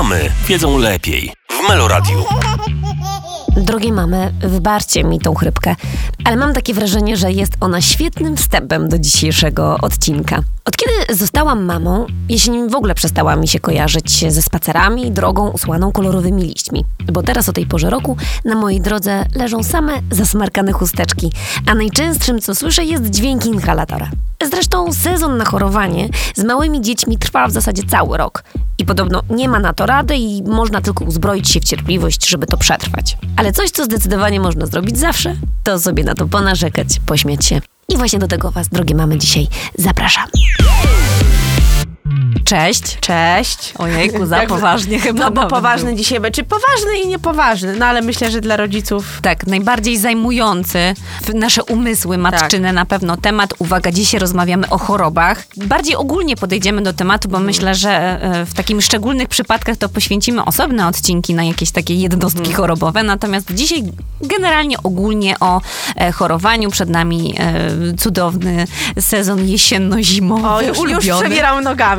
Mamy wiedzą lepiej. W Meloradiu. Drogie mamy, wybaczcie mi tą chrypkę, ale mam takie wrażenie, że jest ona świetnym wstępem do dzisiejszego odcinka. Od kiedy zostałam mamą, jesień w ogóle przestała mi się kojarzyć ze spacerami, drogą usłaną kolorowymi liśćmi. Bo teraz o tej porze roku na mojej drodze leżą same zasmarkane chusteczki, a najczęstszym co słyszę jest dźwięk inhalatora. Zresztą sezon na chorowanie z małymi dziećmi trwa w zasadzie cały rok. I podobno nie ma na to rady i można tylko uzbroić się w cierpliwość, żeby to przetrwać. Ale coś, co zdecydowanie można zrobić zawsze, to sobie na to ponarzekać, pośmiać się. I właśnie do tego Was, drogie mamy, dzisiaj zapraszam. Cześć. Cześć. Ojejku, za poważnie chyba. No bo poważny był. dzisiaj będzie. Poważny i niepoważny. No ale myślę, że dla rodziców... Tak, najbardziej zajmujący nasze umysły matczyne Tak. na pewno temat. Uwaga, dzisiaj rozmawiamy o chorobach. Bardziej ogólnie podejdziemy do tematu, bo myślę, że e, w takim szczególnych przypadkach to poświęcimy osobne odcinki na jakieś takie jednostki Mhm. chorobowe. Natomiast dzisiaj generalnie ogólnie o e, chorowaniu. Przed nami e, cudowny sezon jesienno-zimowy. O, już, już przebieram nogami.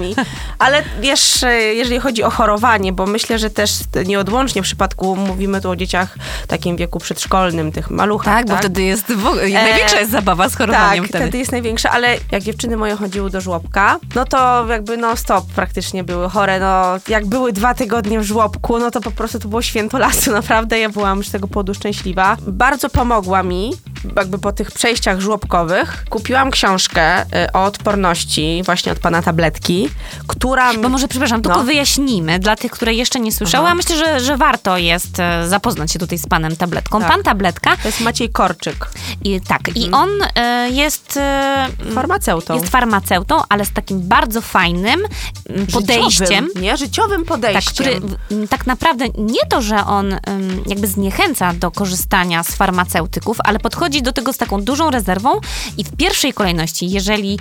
Ale wiesz, e, jeżeli chodzi o chorowanie, bo myślę, że też nieodłącznie w przypadku, mówimy tu o dzieciach w takim wieku przedszkolnym, tych maluchach. Tak, bo wtedy jest w ogóle, największa jest zabawa z chorowaniem tak, wtedy. wtedy jest największa, ale jak dziewczyny moje chodziły do żłobka, no to jakby no stop praktycznie były chore, no jak były dwa tygodnie w żłobku, no to po prostu to było święto lasu, naprawdę ja byłam z tego powodu szczęśliwa. Bardzo pomogła mi, jakby po tych przejściach żłobkowych, kupiłam książkę y, o odporności właśnie od pana Tabletki, która... Bo może, przepraszam, tylko No. wyjaśnijmy dla tych, które jeszcze nie słyszały, Aha. a myślę, że, że warto jest e, zapoznać się tutaj z panem Tabletką. Tak. Pan Tabletka, To jest Maciej Korczyk, i, tak, i on e, jest... E, farmaceutą. jest farmaceutą, ale z takim bardzo fajnym podejściem. Życiowym, nie? Życiowym Tak, podejściem. który w- m, tak naprawdę nie to, że on ym, jakby zniechęca do korzystania z farmaceutyków, ale podchodzi do tego z taką dużą rezerwą i w pierwszej kolejności, jeżeli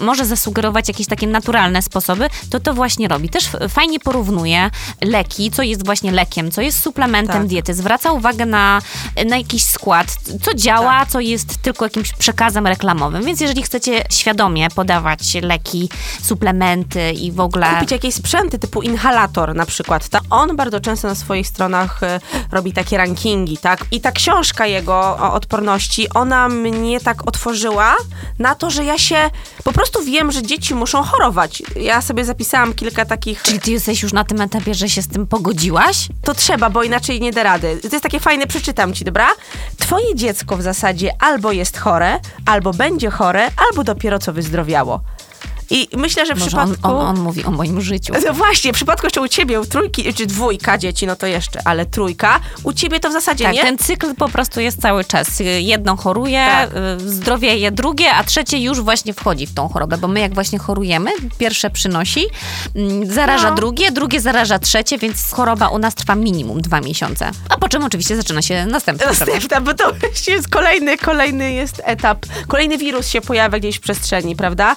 może zasugerować jakieś takie naturalne sposoby, to to właśnie robi. Też fajnie porównuje leki, co jest właśnie lekiem, co jest suplementem Tak. diety, zwraca uwagę na, na jakiś skład, co działa, Tak. co jest tylko jakimś przekazem reklamowym. Więc jeżeli chcecie świadomie podawać leki, suplementy i w ogóle... kupić jakieś sprzęty typu inhalator na przykład. Tak? On bardzo często na swoich stronach e, robi takie rankingi, tak? I ta książka jego o odporności, ona mnie tak otworzyła na to, że ja się po prostu wiem, że dzieci muszą chorować. Ja sobie zapisałam kilka takich. Czyli ty jesteś już na tym etapie, że się z tym pogodziłaś? To trzeba, bo inaczej nie da rady. To jest takie fajne, przeczytam ci, dobra? Twoje dziecko w zasadzie albo jest chore, albo będzie chore, albo dopiero co wyzdrowiało. I myślę, że w Może on, przypadku... on, on mówi o moim życiu. No właśnie, w przypadku jeszcze u ciebie, u trójki, czy dwójka dzieci, no to jeszcze, ale trójka, u ciebie to w zasadzie Tak, nie. ten cykl po prostu jest cały czas. Jedno choruje, Tak. y, zdrowieje drugie, a trzecie już właśnie wchodzi w tą chorobę, bo my jak właśnie chorujemy, pierwsze przynosi, mm, zaraża No. drugie, drugie zaraża trzecie, więc choroba u nas trwa minimum dwa miesiące. A po czym oczywiście zaczyna się następna choroba. Następna, bo to jest kolejny, kolejny jest etap, kolejny wirus się pojawia gdzieś w przestrzeni, prawda?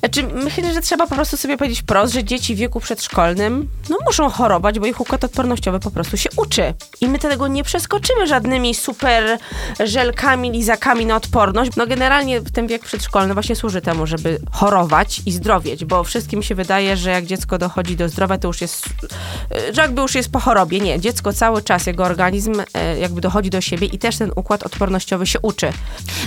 Znaczy, myślę, że trzeba po prostu sobie powiedzieć wprost, że dzieci w wieku przedszkolnym no, muszą chorować, bo ich układ odpornościowy po prostu się uczy. I my tego nie przeskoczymy żadnymi super żelkami, lizakami na odporność. No generalnie ten wiek przedszkolny właśnie służy temu, żeby chorować i zdrowieć, bo wszystkim się wydaje, że jak dziecko dochodzi do zdrowia, to już jest, że jakby już jest po chorobie. Nie, dziecko cały czas, jego organizm e, jakby dochodzi do siebie i też ten układ odpornościowy się uczy.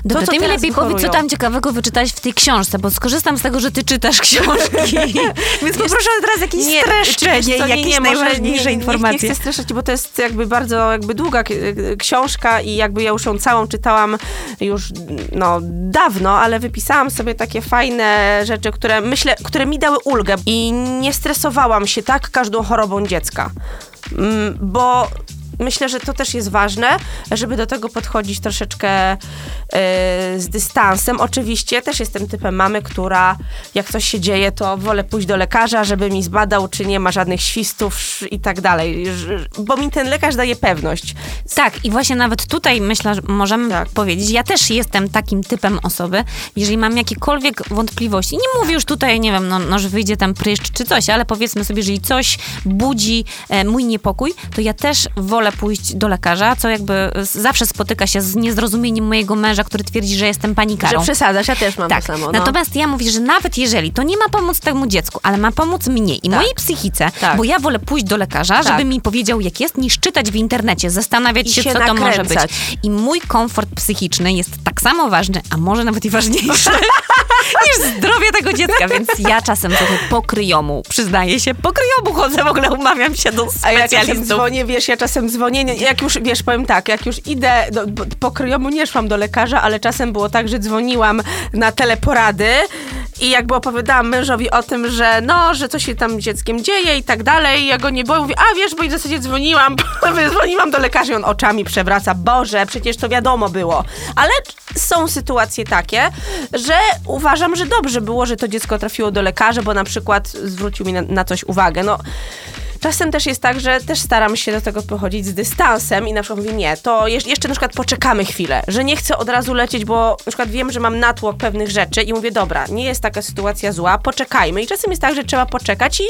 Dobra, co ty mi lepiej powiedz, co tam ciekawego wyczytałeś w tej książce, bo skorzystam z tego, że ty czytasz książki. Więc poproszę teraz jakieś Nie, streszczenie, co, jakieś może najważniejsze nie, informacje. Nie, nie chcę streszczać, bo to jest jakby bardzo jakby długa k- książka i jakby ja już ją całą czytałam już no dawno, ale wypisałam sobie takie fajne rzeczy, które myślę, które mi dały ulgę i nie stresowałam się tak każdą chorobą dziecka. Mm, Bo myślę, że to też jest ważne, żeby do tego podchodzić troszeczkę e, z dystansem. Oczywiście też jestem typem mamy, która jak coś się dzieje, to wolę pójść do lekarza, żeby mi zbadał, czy nie ma żadnych świstów i tak dalej, bo mi ten lekarz daje pewność. Tak, i właśnie nawet tutaj myślę, że możemy Tak. powiedzieć, ja też jestem takim typem osoby, jeżeli mam jakiekolwiek wątpliwości, nie mówię już tutaj, nie wiem, no, no że wyjdzie tam pryszcz czy coś, ale powiedzmy sobie, jeżeli coś budzi e, mój niepokój, to ja też wolę wolę pójść do lekarza, co jakby zawsze spotyka się z niezrozumieniem mojego męża, który twierdzi, że jestem panikarą. Że przesadzasz, ja też mam Tak. to samo. No. Natomiast ja mówię, że nawet jeżeli to nie ma pomóc temu dziecku, ale ma pomóc mnie i mojej psychice, Tak. bo ja wolę pójść do lekarza, żeby Tak. mi powiedział, jak jest, niż czytać w internecie, zastanawiać I się, się co to może być. nakręcać. I mój komfort psychiczny jest tak samo ważny, a może nawet i ważniejszy niż zdrowie tego dziecka, więc ja czasem trochę po kryjomu, przyznaję się, po kryjomu chodzę, w ogóle umawiam się do A ja czasem specjalistów. dzwonię, wiesz, ja czasem dzwonię, jak już, wiesz, powiem tak, jak już idę, do, po kryjomu nie szłam do lekarza, ale czasem było tak, że dzwoniłam na teleporady i jakby opowiadałam mężowi o tym, że no, że coś się tam dzieckiem dzieje i tak dalej, ja go nie boję, mówię, a wiesz, bo i w zasadzie dzwoniłam, dzwoniłam do lekarza i on oczami przewraca, Boże, przecież to wiadomo było. Ale są sytuacje takie, że uważam, że dobrze było, że to dziecko trafiło do lekarza, bo na przykład zwrócił mi na, na coś uwagę. No, Czasem też jest tak, że też staram się do tego pochodzić z dystansem i na przykład mówię, nie, to jeszcze na przykład poczekamy chwilę, że nie chcę od razu lecieć, bo na przykład wiem, że mam natłok pewnych rzeczy i mówię, dobra, nie jest taka sytuacja zła, poczekajmy. I czasem jest tak, że trzeba poczekać i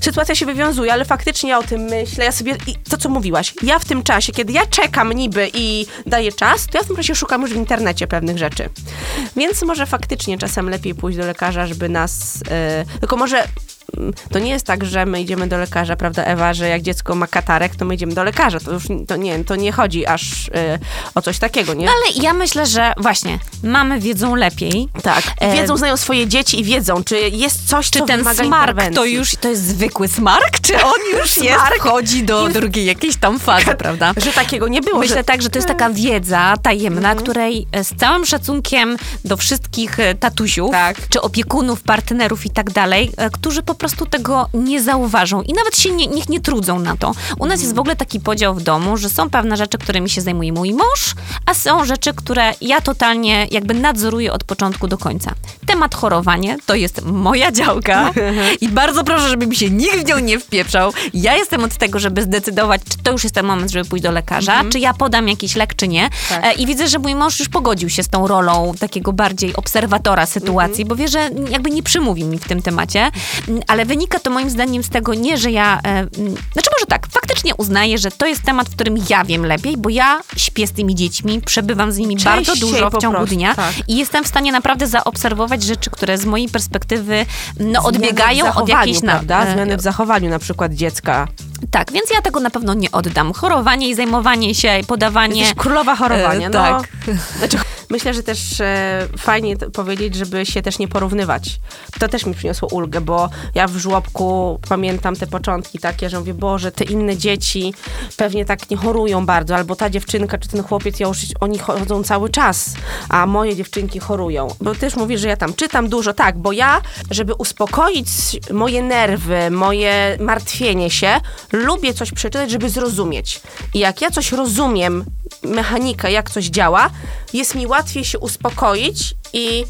sytuacja się wywiązuje, ale faktycznie o tym myślę, ja sobie, i to co mówiłaś, ja w tym czasie, kiedy ja czekam niby i daję czas, to ja w tym czasie szukam już w internecie pewnych rzeczy. Więc może faktycznie czasem lepiej pójść do lekarza, żeby nas, e, tylko może to nie jest tak, że my idziemy do lekarza, prawda Ewa, że jak dziecko ma katarek, to my idziemy do lekarza. To już to nie, to nie chodzi aż e, o coś takiego, nie? Ale ja myślę, że właśnie mamy wiedzą lepiej. tak. I E, wiedzą, znają swoje dzieci i wiedzą, czy jest coś, Czy co ten smark to już to jest zwykły smark, czy on już jest, Smark wchodzi do jest- drugiej jakiejś tam fazy, prawda? Że takiego nie było. Myślę że... tak, że to jest taka wiedza tajemna, której e, z całym szacunkiem do wszystkich e, tatusiów, Tak. czy opiekunów, partnerów i tak dalej, e, którzy po prostu tego nie zauważą i nawet się nie, niech nie trudzą na to. U nas jest w ogóle taki podział w domu, że są pewne rzeczy, którymi się zajmuje mój mąż, a są rzeczy, które ja totalnie jakby nadzoruję od początku do końca. Temat chorowanie to jest moja działka i bardzo proszę, żeby mi się nikt w nią nie wpieprzał. Ja jestem od tego, żeby zdecydować, czy to już jest ten moment, żeby pójść do lekarza, czy ja podam jakiś lek, czy nie. Tak. E, I widzę, że mój mąż już pogodził się z tą rolą takiego bardziej obserwatora sytuacji, bo wie, że jakby nie przymówi mi w tym temacie. Ale wynika to moim zdaniem z tego nie, że ja... E, znaczy może tak, faktycznie uznaję, że to jest temat, w którym ja wiem lepiej, bo ja śpię z tymi dziećmi, przebywam z nimi bardzo Częściej dużo w ciągu prostu, dnia tak. i jestem w stanie naprawdę zaobserwować rzeczy, które z mojej perspektywy no, odbiegają od jakiejś... na- prawda? e, Zmiany w zachowaniu na przykład dziecka. Tak, więc ja tego na pewno nie oddam. Chorowanie i zajmowanie się, i podawanie... Jesteś królowa chorowania. E, no. tak. Znaczy, myślę, że też e, fajnie powiedzieć, żeby się też nie porównywać. To też mi przyniosło ulgę, bo ja w żłobku pamiętam te początki takie, że mówię, Boże, te inne dzieci pewnie tak nie chorują bardzo, albo ta dziewczynka czy ten chłopiec, ja już, oni chodzą cały czas, a moje dziewczynki chorują. Bo też mówisz, że ja tam czytam dużo, tak, bo ja, żeby uspokoić moje nerwy, moje martwienie się, lubię coś przeczytać, żeby zrozumieć. I jak ja coś rozumiem, mechanikę, jak coś działa, jest mi łatwiej się uspokoić i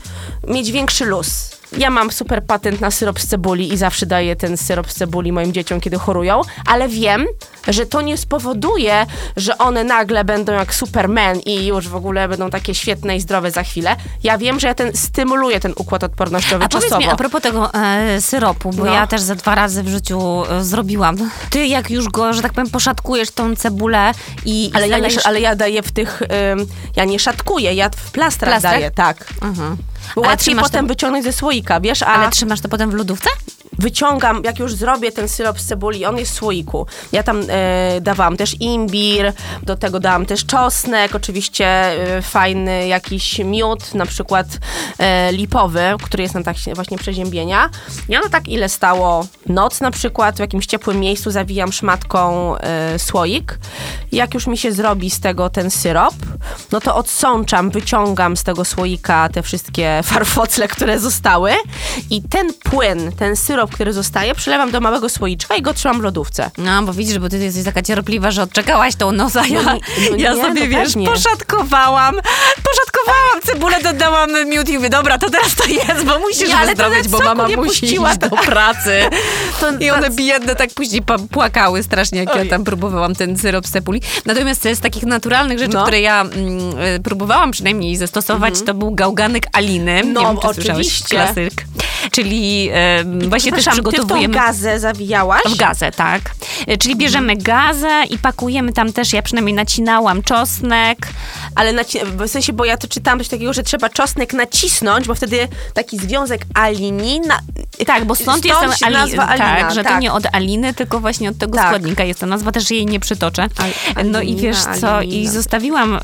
mieć większy luz. Ja mam super patent na syrop z cebuli i zawsze daję ten syrop z cebuli moim dzieciom, kiedy chorują, ale wiem, że to nie spowoduje, że one nagle będą jak Superman i już w ogóle będą takie świetne i zdrowe za chwilę. Ja wiem, że ja ten stymuluję ten układ odpornościowy A powiedz czasowo. mi, a propos tego e, syropu, bo No. ja też ze dwa razy w życiu e, zrobiłam. Ty jak już go, że tak powiem, poszatkujesz tą cebulę i ale, ja nie, ale ja daję w tych, ja nie szatkuję, ja w plastrach Plastrach? daję, tak. Mhm. Bo łatwiej potem to- wyciągnąć ze słoika, wiesz, a Ale trzymasz to potem w lodówce? Wyciągam, jak już zrobię ten syrop z cebuli, on jest w słoiku. Ja tam e, dawałam też imbir, do tego dałam też czosnek, oczywiście e, fajny jakiś miód, na przykład e, lipowy, który jest na tak właśnie przeziębienia. I ono tak ile stało noc na przykład, w jakimś ciepłym miejscu zawijam szmatką e, słoik. Jak już mi się zrobi z tego ten syrop, no to odsączam, wyciągam z tego słoika te wszystkie farfocle, które zostały i ten płyn, ten syrop, który zostaje, przelewam do małego słoiczka i go trzymam w lodówce. No, bo widzisz, bo ty jesteś taka cierpliwa, że odczekałaś tą noc, a ja, No no ja nie, sobie, no wiesz, pewnie. poszatkowałam, poszatkowałam cebulę, dodałam miód i mówię, dobra, to teraz to jest, bo musisz Nie, ale bo mama musi iść do pracy. To- I one biedne tak później płakały strasznie, jak ja Oj. tam próbowałam ten syrop z cebuli. Natomiast z takich naturalnych rzeczy, No. które ja mm, y, próbowałam przynajmniej zastosować, to był gałganek Aliny. No, wiem, oczywiście. Klasyk. czyli e, właśnie też przygotowujemy... Ty w tą gazę zawijałaś? W gazę, tak. E, Czyli bierzemy gazę i pakujemy tam też, ja przynajmniej nacinałam czosnek. Ale naci- w sensie, bo ja to czytałam coś takiego, że trzeba czosnek nacisnąć, bo wtedy taki związek alinina... Tak, bo stąd, Stąd jest się Ali- nazwa Alina, Tak, że to tak. nie od Aliny, tylko właśnie od tego Tak. składnika jest ta nazwa, też jej nie przytoczę. Al- no i wiesz co, i Alina. zostawiłam, e,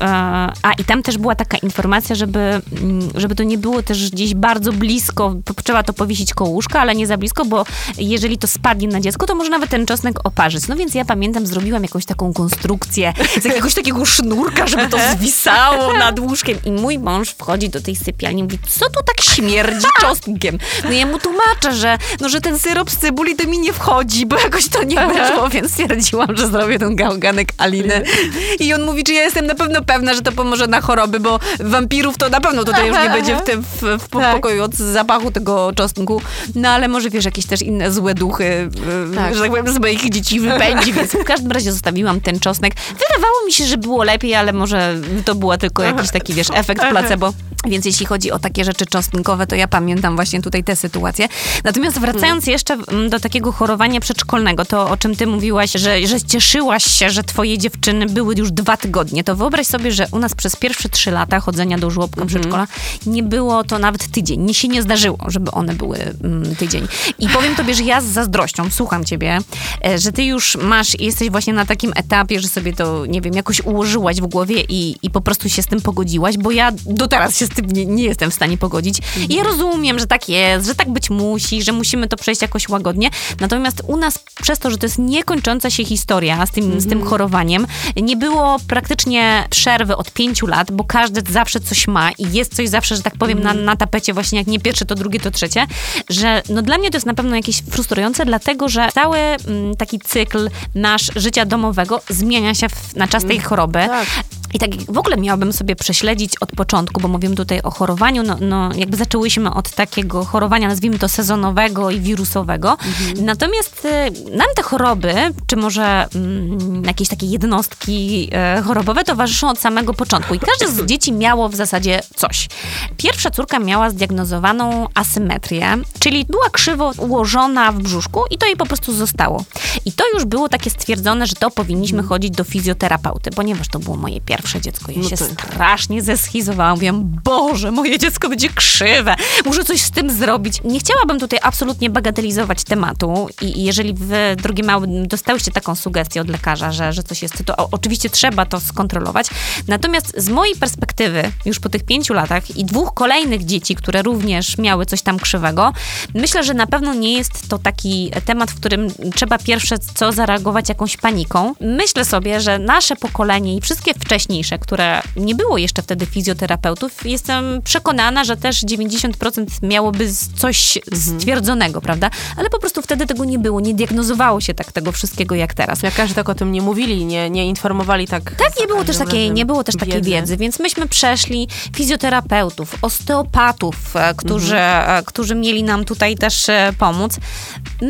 a i tam też była taka informacja, żeby, mm, żeby to nie było też gdzieś bardzo blisko, trzeba to powiesić koło łóżka, ale nie za blisko, bo jeżeli to spadnie na dziecko, to może nawet ten czosnek oparzyć. No więc ja pamiętam, zrobiłam jakąś taką konstrukcję z jakiegoś takiego sznurka, żeby to zwisało nad łóżkiem i mój mąż wchodzi do tej sypialni i mówi, co tu tak śmierdzi czosnkiem? No ja mu tłumaczę, że, no, że ten syrop z cybuli to mi nie wchodzi, bo jakoś to nie wyszło, więc stwierdziłam, że zrobię ten gałganek Aliny. I on mówi, czy ja jestem na pewno pewna, że to pomoże na choroby, bo wampirów to na pewno tutaj już nie będzie w tym w, w Tak. pokoju od zapachu tego czosnku. No ale może wiesz, jakieś też inne złe duchy, y, Tak. że tak powiem, z moich dzieci wypędzi, więc w każdym razie zostawiłam ten czosnek. Wydawało mi się, że było lepiej, ale może to była tylko jakiś taki, wiesz, efekt placebo. Więc jeśli chodzi o takie rzeczy czosnkowe, to ja pamiętam właśnie tutaj tę sytuację. Natomiast wracając jeszcze mm, do takiego chorowania przedszkolnego, to o czym ty mówiłaś, że, że cieszyłaś się, że twoje dziewczyny były już dwa tygodnie, to wyobraź sobie, że u nas przez pierwsze trzy lata chodzenia do żłobka przedszkola nie było to nawet tydzień. Nie się nie zdarzyło, żeby one były mm, tydzień. I powiem tobie, że ja z zazdrością słucham ciebie, e, że ty już masz i jesteś właśnie na takim etapie, że sobie to, nie wiem, jakoś ułożyłaś w głowie i, i po prostu się z tym pogodziłaś, bo ja do teraz się z tym nie, nie jestem w stanie pogodzić. I ja rozumiem, że tak jest, że tak być musi, że musimy to przejść jakoś łagodnie. Natomiast u nas przez to, że to jest niekończąca się historia z tym, z tym chorowaniem, nie było praktycznie przerwy od pięciu lat, bo każdy zawsze coś ma i jest coś zawsze, że tak powiem, na, na tapecie właśnie jak nie pierwsze, to drugie, to trzecie, że no dla mnie to jest na pewno jakieś frustrujące, dlatego, że cały mm, taki cykl nasz życia domowego zmienia się w, na czas tej choroby. tak. I tak w ogóle miałabym sobie prześledzić od początku, bo mówimy tutaj o chorowaniu, no, no jakby zaczęłyśmy od takiego chorowania, nazwijmy to sezonowego i wirusowego. Natomiast y, nam te choroby, czy może mm, jakieś takie jednostki e, chorobowe towarzyszą od samego początku. I każde z dzieci miało w zasadzie coś. Pierwsza córka miała zdiagnozowaną asymetrię, czyli była krzywo ułożona w brzuszku i to jej po prostu zostało. I to już było takie stwierdzone, że to powinniśmy chodzić do fizjoterapeuty, ponieważ to było moje pierwsze dziecko. Ja No się strasznie zeschizowałam. Mówiłam, Boże, moje dziecko będzie krzywe. Muszę coś z tym zrobić. Nie chciałabym tutaj absolutnie bagatelizować tematu i jeżeli wy, drogie małe, dostałyście taką sugestię od lekarza, że, że coś jest, to oczywiście trzeba to skontrolować. Natomiast z mojej perspektywy, już po tych pięciu latach i dwóch kolejnych dzieci, które również miały coś tam krzywego, myślę, że na pewno nie jest to taki temat, w którym trzeba pierwsze co zareagować jakąś paniką. Myślę sobie, że nasze pokolenie i wszystkie wcześniejsze, które nie było jeszcze wtedy fizjoterapeutów, jestem przekonana, że też 90% miałoby coś stwierdzonego, prawda? Ale po prostu wtedy tego nie było, nie diagnozowało się tak tego wszystkiego jak teraz. Lekarze tak o tym nie mówili, nie, nie informowali tak. Tak, nie było też takiej, nie było też takiej wiedzy, więc myśmy przeszli fizjoterapeutów, osteopatów, e, którzy, e, którzy mieli nam tutaj też e, pomóc.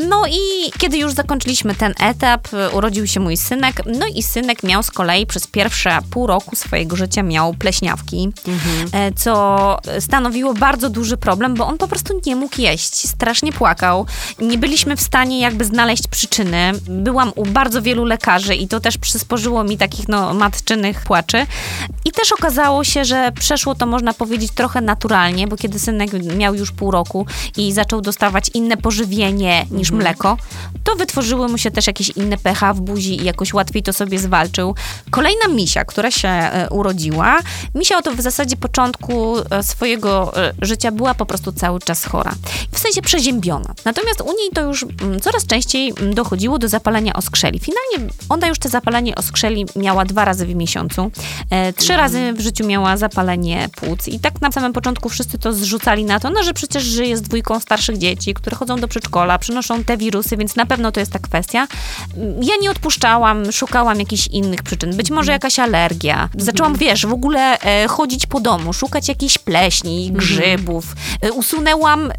No i kiedy już zakończyliśmy ten etap, urodził się mój synek, no i synek miał z kolei przez pierwsze pół roku swojego życia miał pleśniawki, e, co stanowiło bardzo duży problem, bo on po prostu nie mógł jeść, strasznie płakał. Nie byliśmy w stanie jakby znaleźć przyczyny. Byłam u bardzo wielu lekarzy i to też przysporzyło mi takich no, matczynych płaczy. I też okazało się, że przeszło to można powiedzieć trochę naturalnie, bo kiedy synek miał już pół roku i zaczął dostawać inne pożywienie niż mleko, to wytworzyły mu się też jakieś inne pH w buzi i jakoś łatwiej to sobie zwalczył. Kolejna misia, która się e, urodziła, misia to w zasadzie początku e, swojego e, życia była po prostu cały czas chora. W sensie przeziębiona. Natomiast u niej to już mm, coraz częściej mm, dochodziło do zapalenia oskrzeli. Finalnie ona już te zapalenie oskrzeli miała dwa razy w miesiącu. Trzy razy w życiu miała zapalenie płuc. I tak na samym początku wszyscy to zrzucali na to, no, że przecież żyje z dwójką starszych dzieci, które chodzą do przedszkola, przynoszą te wirusy, więc na pewno to jest ta kwestia. Ja nie odpuszczałam, szukałam jakichś innych przyczyn. Być może jakaś alergia, Zaczęłam, wiesz, w ogóle e, chodzić po domu, szukać jakichś pleśni, grzybów. E, usunęłam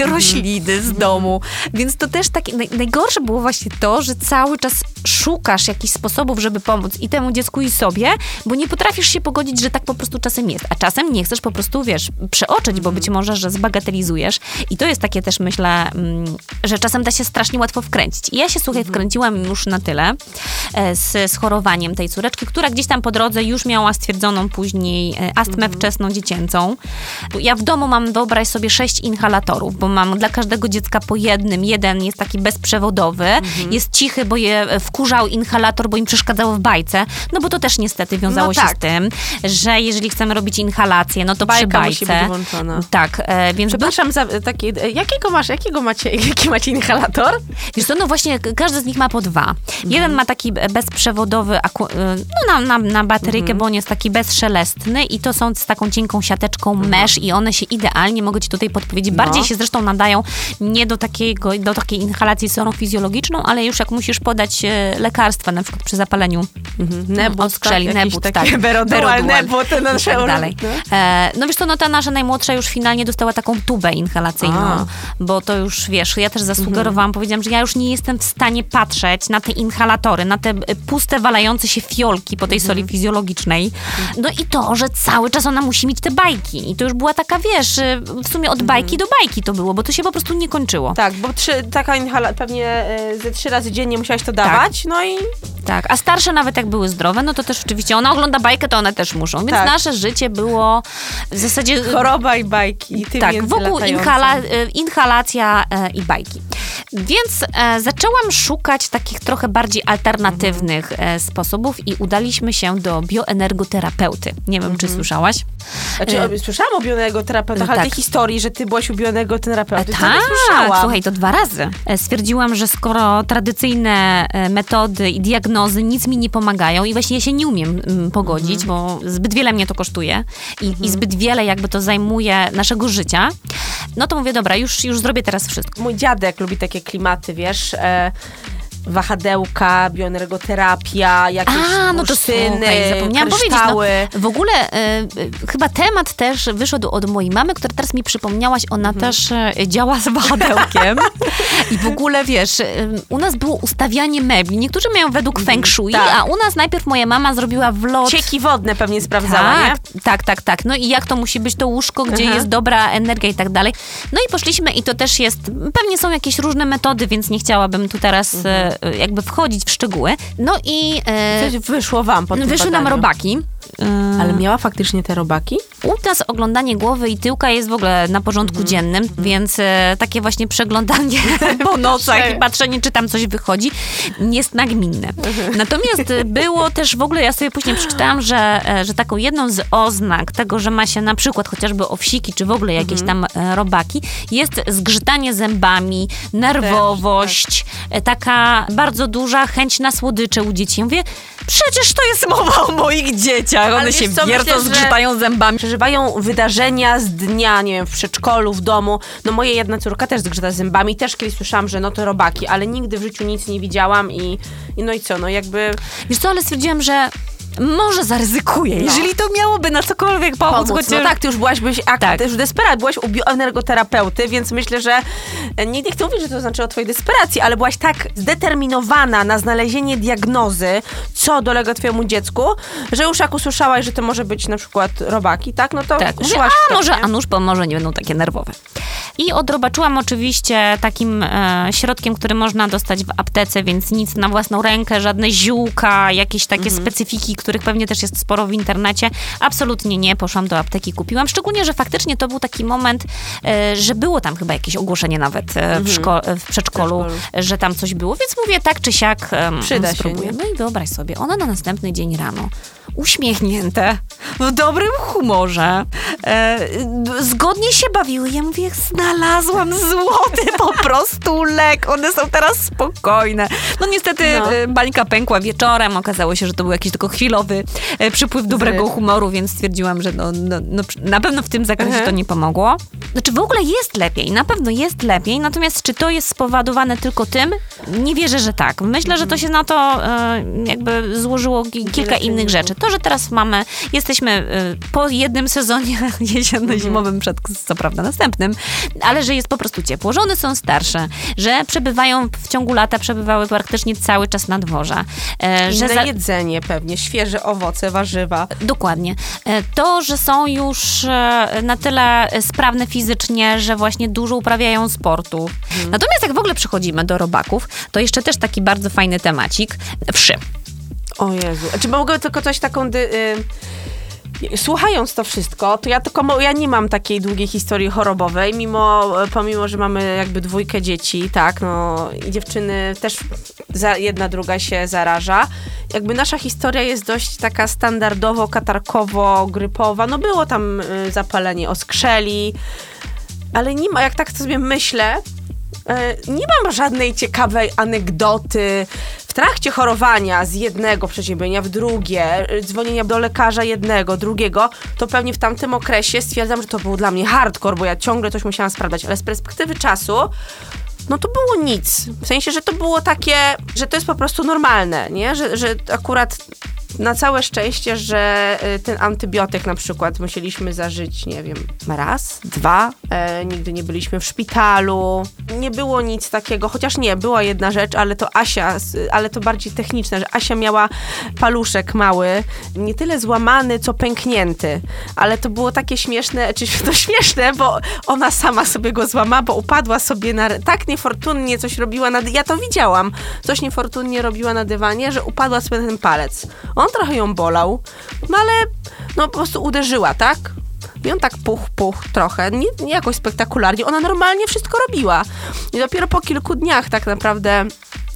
e, rośliny z domu. Więc to też takie, naj, najgorsze było właśnie to, że cały czas szukasz jakichś sposobów, żeby pomóc i temu dziecku i sobie, bo nie potrafisz się pogodzić, że tak po prostu czasem jest. A czasem nie chcesz po prostu, wiesz, przeoczyć, bo być może, że zbagatelizujesz. I to jest takie też, myślę, mm, że czasem da się strasznie łatwo wkręcić. I ja się, słuchaj, wkręciłam już na tyle z schorowaniem tej córeczki, która gdzieś tam po drodze już miała stwierdzoną później e, astmę wczesną dziecięcą. Ja w domu mam, wyobraź sobie, sześć inhalatorów, bo mam dla każdego dziecka po jednym. Jeden jest taki bezprzewodowy, jest cichy, bo je e, wkurzał inhalator, bo im przeszkadzało w bajce. No bo to też niestety wiązało No się tak. z tym, że jeżeli chcemy robić inhalację, no to Bajka przy musi bajce. być włączona. Tak, e, więc Przepraszam za takie, e, jakiego masz, jakiego macie, jaki macie inhalator? Wiesz co, no właśnie każdy z nich ma po dwa. Jeden ma taki bezprzewodowy, no na, na, na bateryjkę, bo on jest taki bezszelestny i to są z taką cienką siateczką mesh i one się idealnie, mogę ci tutaj podpowiedzieć, bardziej się zresztą nadają nie do, takiego, do takiej inhalacji fizjologiczną, ale już jak musisz podać e, lekarstwa, na przykład przy zapaleniu Nebut, od skrzeli, tak, jakieś nebut, tak. Berodual, nebut, i nasze tak dalej. no. E, no wiesz co, no ta nasza najmłodsza już finalnie dostała taką tubę inhalacyjną, A. bo to już, wiesz, ja też zasugerowałam, powiedziałam, że ja już nie jestem w stanie patrzeć na te inhalatory, na te e, puste, walające się fiolki po tej soli fizjologicznej. No i to, że cały czas ona musi mieć te bajki. I to już była taka, wiesz, e, w sumie od bajki do bajki to było, bo to się po prostu nie kończyło. Tak, bo trzy, taka inhala, pewnie e, ze trzy razy dziennie musiałaś to dawać, no i Tak, a starsze nawet jak były zdrowe, no to też oczywiście ona ogląda bajkę, to one też muszą. Więc Tak. nasze życie było w zasadzie... choroba i bajki. I Tak, wokół inhala, e, inhalacja e, i bajki. Więc e, zaczęłam szukać takich trochę bardziej alternatywnych e, sposobów i udaliśmy się do bioenergoterapeuty. Nie wiem, czy słyszałaś? Znaczy, E, słyszałam o bioenergoterapeutach, ale tak. tej historii, że ty byłaś u bioenergoterapeuty, nie tak, słyszałam. słuchaj, to dwa razy. E, Stwierdziłam, że skoro tradycyjne e, metody i diagnozy nic mi nie pomagają i właśnie ja się nie umiem mm, pogodzić, Mhm. bo zbyt wiele mnie to kosztuje i, i zbyt wiele jakby to zajmuje naszego życia, no to mówię, dobra, już, już zrobię teraz wszystko. Mój dziadek lubi takie klimaty, wiesz, e, wahadełka, bioenergoterapia, jakieś A, no to słuchaj, zapomniałam kryształy. powiedzieć. No, w ogóle e, chyba temat też wyszedł od mojej mamy, która teraz mi przypomniałaś, ona Mhm. też e, działa z wahadełkiem. I w ogóle, wiesz, e, u nas było ustawianie mebli. Niektórzy mają według feng shui, tak. a u nas najpierw moja mama zrobiła wlot. Cieki wodne pewnie sprawdzała, tak, nie? tak, tak, tak. No i jak to musi być to łóżko, gdzie Aha. jest dobra energia i tak dalej. No i poszliśmy i to też jest, pewnie są jakieś różne metody, więc nie chciałabym tu teraz Mhm. E, jakby wchodzić w szczegóły. No i e, Coś wyszło wam po tym wyszły nam badaniu. robaki. E, Ale miała faktycznie te robaki? U nas oglądanie głowy i tyłka jest w ogóle na porządku Mhm. dziennym, więc e, takie właśnie przeglądanie po nocach i patrzenie, czy tam coś wychodzi, jest nagminne. Mhm. Natomiast e, było też w ogóle, ja sobie później przeczytałam, że, e, że taką jedną z oznak tego, że ma się na przykład chociażby owsiki, czy w ogóle jakieś Mhm. tam e, robaki, jest zgrzytanie zębami, nerwowość, e, taka bardzo duża chęć na słodycze u dzieci. Ja mówię, przecież to jest mowa o moich dzieciach. One się co, myślę, że- zgrzytają zębami. Przeżywają wydarzenia z dnia, nie wiem, w przedszkolu, w domu. No moja jedna córka też zgrzyta zębami. Też kiedyś słyszałam, że no to robaki, ale nigdy w życiu nic nie widziałam i, i no i co, no jakby Wiesz co, ale stwierdziłam, że może zaryzykuję, jeżeli to miałoby na cokolwiek pomóc. pomóc. chociaż... No tak, ty już byłaś byś ak- Tak. już desperat, byłaś u bioenergoterapeuty, więc myślę, że e, nie, nie chcę mówić, że to znaczy o twojej desperacji, ale byłaś tak zdeterminowana na znalezienie diagnozy, co dolega twojemu dziecku, że już jak usłyszałaś, że to może być na przykład robaki, tak, no to Tak, szłaś a to, może, nie? a nóż może nie będą takie nerwowe. I odrobaczyłam oczywiście takim e, środkiem, który można dostać w aptece, więc nic na własną rękę, żadne ziółka, jakieś takie Mhm. specyfiki, których pewnie też jest sporo w internecie. Absolutnie nie, poszłam do apteki, kupiłam. Szczególnie, że faktycznie to był taki moment, e, że było tam chyba jakieś ogłoszenie nawet e, w, szko- w przedszkolu, Mhm. że tam coś było, więc mówię tak czy siak Przyda się, spróbuję. nie? No i wyobraź sobie, ona na następny dzień rano, uśmiechnięte, w dobrym humorze, e, zgodnie się bawiły. Ja mówię, znalazłam złoty po prostu lek, one są teraz spokojne. No niestety No. e, bańka pękła wieczorem, okazało się, że to był jakiś tylko chwilowy e, przypływ dobrego humoru, więc stwierdziłam, że no, no, no, na pewno w tym zakresie Mhm. to nie pomogło. Znaczy w ogóle jest lepiej, na pewno jest lepiej, natomiast czy to jest spowodowane tylko tym? Nie wierzę, że tak. Myślę, że to się na to e, jakby złożyło ki- kilka innych rzeczy. To, że teraz mamy, jesteśmy e, po jednym sezonie jesienno-zimowym przed, co prawda, następnym, ale że jest po prostu ciepło. Żony są starsze, że przebywają w ciągu lata, przebywały praktycznie cały czas na dworze. Że Inne za- jedzenie pewnie, świeże owoce, warzywa. Dokładnie. E, To, że są już e, na tyle sprawne fizycznie, że właśnie dużo uprawiają sportu. Natomiast jak w ogóle przychodzimy do robaków, to jeszcze też taki bardzo fajny temacik. Wszy. O Jezu. Czy mogę tylko coś taką... Dy, y, Słuchając to wszystko, to ja tylko, ja nie mam takiej długiej historii chorobowej, mimo, pomimo, że mamy jakby dwójkę dzieci, tak, no i dziewczyny też za, jedna druga się zaraża. Jakby nasza historia jest dość taka standardowo, katarkowo, grypowa, no było tam y, zapalenie oskrzeli, ale nie ma, jak tak sobie myślę, e, nie mam żadnej ciekawej anegdoty. W trakcie chorowania z jednego przeziębienia w drugie, e, dzwonienia do lekarza jednego, drugiego, to pewnie w tamtym okresie stwierdzam, że to był dla mnie hardcore, bo ja ciągle coś musiałam sprawdzać, ale z perspektywy czasu no to było nic. W sensie, że to było takie, że to jest po prostu normalne, nie? Że, że akurat na całe szczęście, że y, ten antybiotyk na przykład musieliśmy zażyć, nie wiem, raz, dwa. E, nigdy nie byliśmy w szpitalu. Nie było nic takiego, chociaż nie, była jedna rzecz, ale to Asia, ale to bardziej techniczne, że Asia miała paluszek mały, nie tyle złamany, co pęknięty. Ale to było takie śmieszne, czy to śmieszne, bo ona sama sobie go złamała, bo upadła sobie na... Tak niefortunnie coś robiła na... Ja to widziałam. Coś niefortunnie robiła na dywanie, że upadła sobie na ten palec. On trochę ją bolał, no ale no po prostu uderzyła, tak? I on tak puch, puch trochę, nie, nie jakoś spektakularnie. Ona normalnie wszystko robiła. I dopiero po kilku dniach tak naprawdę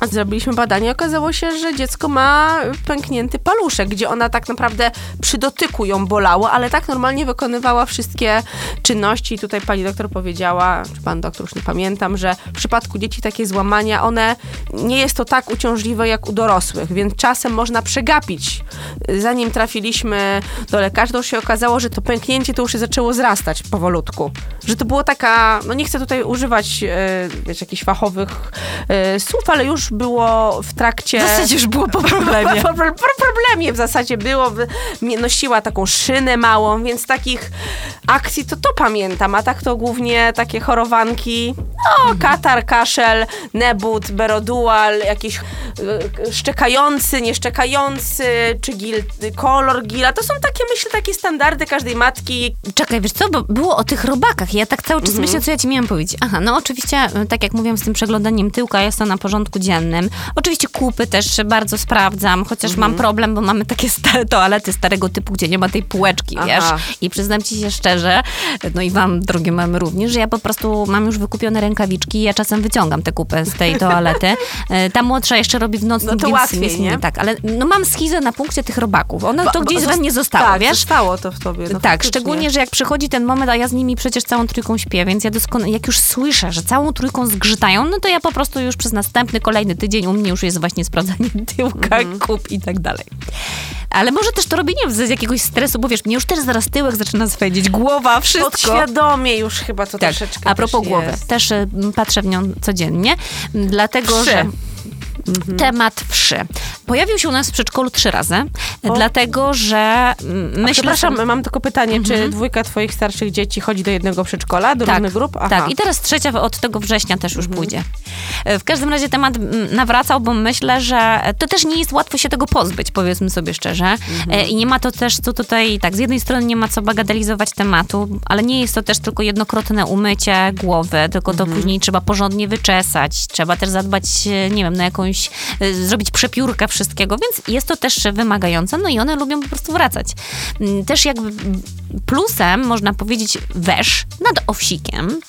zrobiliśmy badanie i okazało się, że dziecko ma pęknięty paluszek, gdzie ona tak naprawdę przy dotyku ją bolało, ale tak normalnie wykonywała wszystkie czynności. I tutaj pani doktor powiedziała, czy pan doktor, już nie pamiętam, że w przypadku dzieci takie złamania, one nie jest to tak uciążliwe jak u dorosłych, więc czasem można przegapić. Zanim trafiliśmy do lekarza, to się okazało, że to pęknięcie to już się zaczęło zrastać powolutku. Że to było taka, no nie chcę tutaj używać e, wiesz, jakichś fachowych e, słów, ale już było w trakcie... W zasadzie już było po problemie. Po, po, po problemie w zasadzie było. Nosiła taką szynę małą, więc takich akcji to to pamiętam, a tak to głównie takie chorowanki, no katar, kaszel, nebut, berodual, jakiś e, szczekający, nieszczekający, czy gil, kolor gila. To są takie, myślę, takie standardy każdej matki. Czekaj, wiesz co, bo było o tych robakach. Ja tak cały czas myślę, co ja ci miałam powiedzieć. Aha, no oczywiście, y, tak jak mówiłam z tym przeglądaniem tyłka, jest to na porządku dziennym. Oczywiście kupy też bardzo sprawdzam, chociaż mam problem, bo mamy takie stare toalety starego typu, gdzie nie ma tej półeczki, Aha. wiesz. I przyznam ci się szczerze, no i wam, drogie mamy również, że ja po prostu mam już wykupione rękawiczki i ja czasem wyciągam tę kupę z tej toalety. Y, Ta młodsza jeszcze robi w nocnym, No to więc łatwiej, nie? Tak, ale no mam schizę na punkcie tych robaków. To Bo- gdzieś bo we mnie zostało, tak, wiesz? zostało to w tobie. No tak, szczególnie, że jak przychodzi ten moment, a ja z nimi przecież całą trójką śpię, więc ja doskonale, jak już słyszę, że całą trójką zgrzytają, no to ja po prostu już przez następny, kolejny tydzień u mnie już jest właśnie sprawdzanie tyłka, Mhm. kup i tak dalej. Ale może też to robienie z jakiegoś stresu, bo wiesz, mnie już też zaraz tyłek zaczyna swędzić, głowa, wszystko. Podświadomie już chyba to Tak, troszeczkę a propos głowy, jest. też y, patrzę w nią codziennie, dlatego że temat wszy. Pojawił się u nas w przedszkolu trzy razy, dlatego że mm, myślę... Przepraszam, sobie- mam tylko pytanie, czy dwójka twoich starszych dzieci chodzi do jednego przedszkola, do różnych grup? Aha. Tak, i teraz trzecia od tego września też już pójdzie. E, W każdym razie temat mm, nawracał, bo myślę, że to też nie jest łatwo się tego pozbyć, powiedzmy sobie szczerze. E, I nie ma to też co tutaj, tak, z jednej strony nie ma co bagatelizować tematu, ale nie jest to też tylko jednokrotne umycie głowy, tylko to później trzeba porządnie wyczesać, trzeba też zadbać, nie wiem, na jakąś, e, zrobić przepiórkę wszystkiego, więc jest to też wymagające, no i one lubią po prostu wracać. Mm, Też jakby plusem, można powiedzieć, wesz nad owsikiem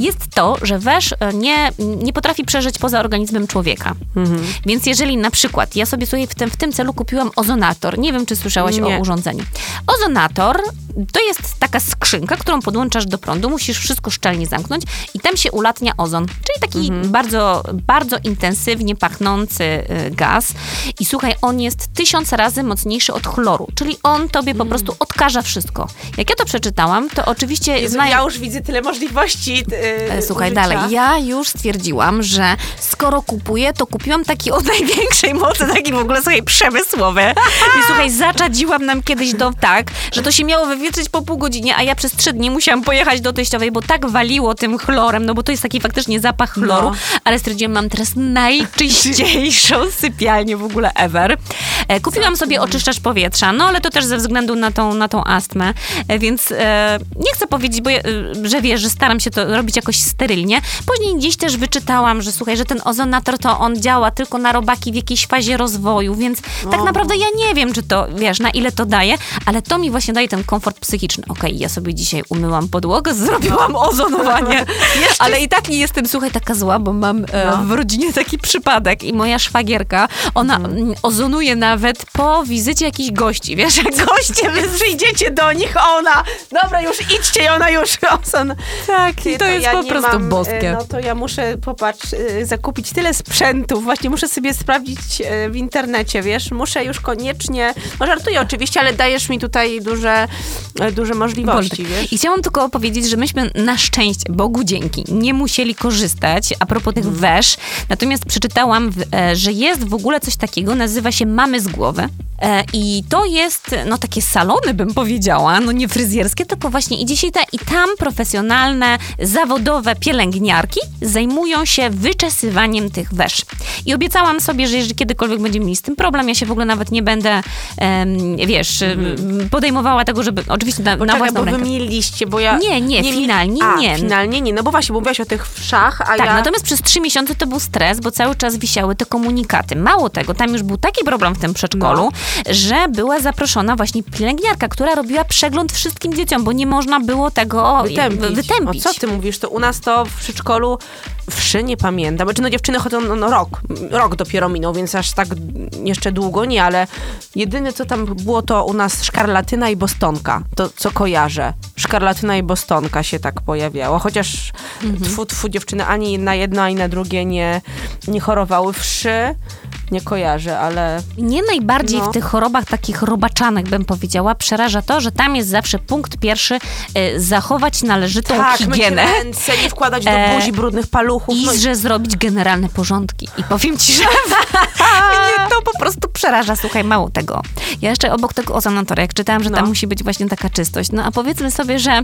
jest to, że wesz e, nie, nie potrafi przeżyć poza organizmem człowieka. Więc jeżeli na przykład, ja sobie słuchaj, w tym, w tym celu kupiłam ozonator, nie wiem, czy słyszałaś Nie. o urządzeniu. Ozonator to jest taka skrzynka, którą podłączasz do prądu, musisz wszystko szczelnie zamknąć i tam się ulatnia ozon, czyli taki bardzo, bardzo intensywnie pachnący y, gaz. I słuchaj, on jest tysiąc razy mocniejszy od chloru, czyli on tobie po prostu odkaża wszystko. Jak ja to przeczytałam, to oczywiście Jezu, znają... ja już widzę tyle możliwości yy, Słuchaj użycia. dalej, ja już stwierdziłam, że skoro kupuję, to kupiłam taki o największej mocy, taki w ogóle słuchaj, przemysłowy. I słuchaj, zaczadziłam nam kiedyś do tak, że to się miało wywietrzyć po pół godzinie, a ja przez trzy dni musiałam pojechać do teściowej, bo tak waliło tym chlorem, no bo to jest taki faktycznie zapach chloru, No. ale stwierdziłam, mam teraz najczyściejszą sypialnię w ogóle ever. E, Kupiłam sobie oczyszczacz powietrza, no ale to też ze względu na tą, na tą astmę, e, więc e, nie chcę powiedzieć, bo że wiesz, że staram się to robić jakoś sterylnie. Później gdzieś też wyczytałam, że słuchaj, że ten ozonator to on działa tylko na robaki w jakiejś fazie rozwoju, więc tak naprawdę ja nie wiem, czy to, wiesz, na ile to daje, ale to mi właśnie daje ten komfort psychiczny. Okej, ja sobie dzisiaj umyłam podłogę, zrobiłam ozonowanie, ale i tak nie jestem, słuchaj, taka zła, bo mam No. w rodzinie taki przypadek i moja szwagierka, ona mm, ozonuje nawet po wizycie jakichś gości, wiesz, jak goście Wy przyjdziecie do nich, ona, dobra, już idźcie i ona już osan. Tak, i to jest ja po prostu mam, boskie. e, No to ja muszę, popatrz, e, zakupić tyle sprzętów, właśnie muszę sobie sprawdzić e, w internecie, wiesz, muszę już koniecznie, no żartuję oczywiście, ale dajesz mi tutaj duże, duże możliwości, wiesz. I chciałam tylko powiedzieć, że myśmy na szczęście, Bogu dzięki, nie musieli korzystać a propos Mhm. tych wesz. Natomiast przeczytałam, że jest w ogóle coś takiego, nazywa się Mamy z głowy. E, I to jest, no takie salony bym powiedziała, no nie fryzjerskie, tylko właśnie idzie się ta, i tam profesjonalne, zawodowe pielęgniarki zajmują się wyczesywaniem tych wesz. I obiecałam sobie, że jeżeli kiedykolwiek będziemy mieli z tym problem, ja się w ogóle nawet nie będę, em, wiesz, em, podejmowała tego, żeby, oczywiście na, na Poczekaj, własną bo wy rękę. mieliście, bo ja... Nie, nie, mi- finalnie a, nie. finalnie nie, no bo właśnie, bo mówiłaś o tych wszach, a Tak, ja... natomiast przez trzy miesiące to był stres, bo cały czas wisiały te komunikaty. Mało tego, tam już był taki problem w tym przedszkolu, No. że była zaproszona właśnie pielęgniarka, która robiła przegląd wszystkim dzieciom, bo nie można było tego Wytępić. wytępić. O co ty mówisz? To u nas to w przedszkolu wszy nie pamiętam. Znaczy, no dziewczyny chodzą no, no, rok. Rok dopiero minął, więc aż tak jeszcze długo nie, ale jedyne co tam było to u nas szkarlatyna i bostonka. To co kojarzę. Szkarlatyna i bostonka się tak pojawiało. Chociaż Mhm. tfu, tfu, dziewczyny ani na jedno, ani na drugie nie, nie chorowały wszy. Nie kojarzę, ale Mnie najbardziej No. w tych chorobach takich robaczanek, bym powiedziała, przeraża to, że tam jest zawsze punkt pierwszy y, zachować należytą tak, higienę. ręce, nie wkładać do E, buzi brudnych paluchów. I no że zrobić generalne porządki. I powiem ci, że mnie to po prostu przeraża. Słuchaj, mało tego. Ja jeszcze obok tego ozonatora, jak czytałam, że tam No. musi być właśnie taka czystość. No a powiedzmy sobie, że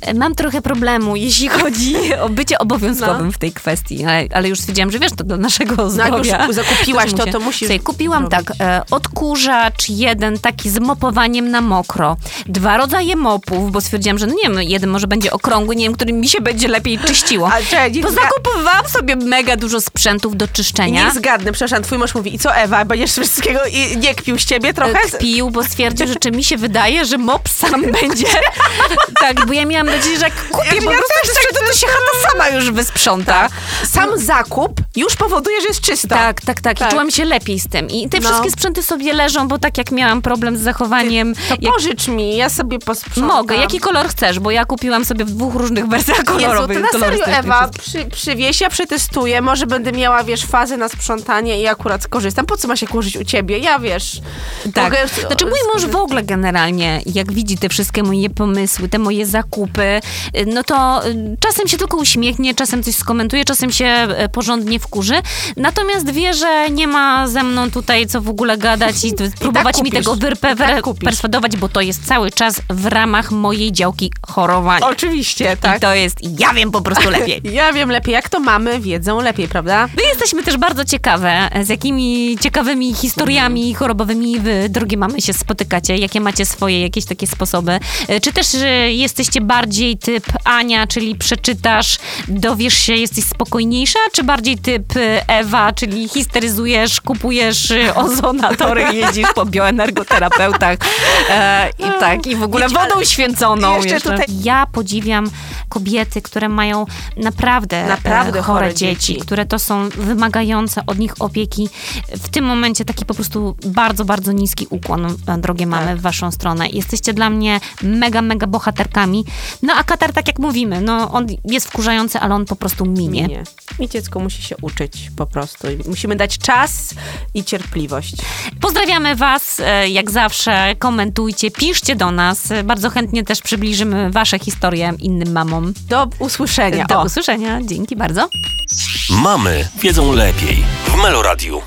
e, mam trochę problemu, jeśli chodzi o bycie obowiązkowym No. w tej kwestii. Ale, ale już stwierdziłam, że wiesz, to dla naszego No jak zdrowia. już zakupiłaś to, muszę- to Słuchaj, kupiłam tak, e, odkurzacz jeden taki z mopowaniem na mokro, dwa rodzaje mopów, bo stwierdziłam, że no nie wiem, no jeden może będzie okrągły, nie wiem, który mi się będzie lepiej czyściło. Czekaj, To zga- zakupowałam sobie mega dużo sprzętów do I czyszczenia. nie zgadnę, przepraszam, twój mąż mówi, i co Ewa, będziesz wszystkiego i nie kpił z ciebie trochę? Kpił, bo stwierdził, że czy mi się wydaje, że mop sam będzie. tak, bo ja miałam nadzieję, że jak kupię Ja po prostu też te sprzęty, to się już wysprząta. Sam zakup już powoduje, że jest czysto. Tak, tak, tak. I Tak. czułam się lepiej z tym. I te No. wszystkie sprzęty sobie leżą, bo tak jak miałam problem z zachowaniem... To jak... pożycz mi, ja sobie posprzątam. Mogę, jaki kolor chcesz, bo ja kupiłam sobie w dwóch różnych wersjach Jezu, to kolorowych. na serio, Ewa, przy, przywieź, ja przetestuję, może będę miała, wiesz, fazę na sprzątanie i akurat skorzystam. Po co ma się kurzyć u ciebie? Ja, wiesz... Tak. mogę Znaczy mój mąż w ogóle generalnie, jak widzi te wszystkie moje pomysły, te moje zakupy, y, no to y, czasem się tylko uśmiechnie, czasem coś skomentuje, czasem się y, porządnie wkurzy. Natomiast wie, że nie ma ze mną tutaj co w ogóle gadać i, próbować mi kupisz. tego I wyrpe, tak perswadować, bo to jest cały czas w ramach mojej działki chorowania. Oczywiście, tak. I to jest, ja wiem po prostu lepiej. Ja wiem lepiej, jak to mamy, wiedzą lepiej, prawda? My jesteśmy też bardzo ciekawe, z jakimi ciekawymi historiami chorobowymi wy, drogie mamy, się spotykacie, jakie macie swoje jakieś takie sposoby. E, Czy też e, jesteście bardziej typ Ania, czyli przeczytasz, dowiesz się, jesteś spokojniejsza, czy bardziej typ e, Ewa, czyli histeryzujesz, kupujesz e, ozonatory, jeździsz po bioenergoterapeutach e, i tak, i w ogóle wodą święconą jeszcze jeszcze. tutaj- Ja podziwiam kobiety, które mają naprawdę, Naprawdę e, chore chore dzieci, dzieci. które to są wymagające od nich opieki w tym momencie momencie taki po prostu bardzo, bardzo niski ukłon, e, drogie mamy, Tak. w waszą stronę. Jesteście dla mnie mega, mega bohaterkami. No a Katar, tak jak mówimy, no on jest wkurzający, ale on po prostu minie. Minie. I dziecko musi się uczyć po prostu. Musimy dać czas i cierpliwość. Pozdrawiamy was, e, jak zawsze, komentujcie, piszcie do nas. Bardzo chętnie też przybliżymy wasze historie innym mamom. Do usłyszenia. Do O. usłyszenia, dzięki bardzo. Mamy wiedzą lepiej w Meloradiu.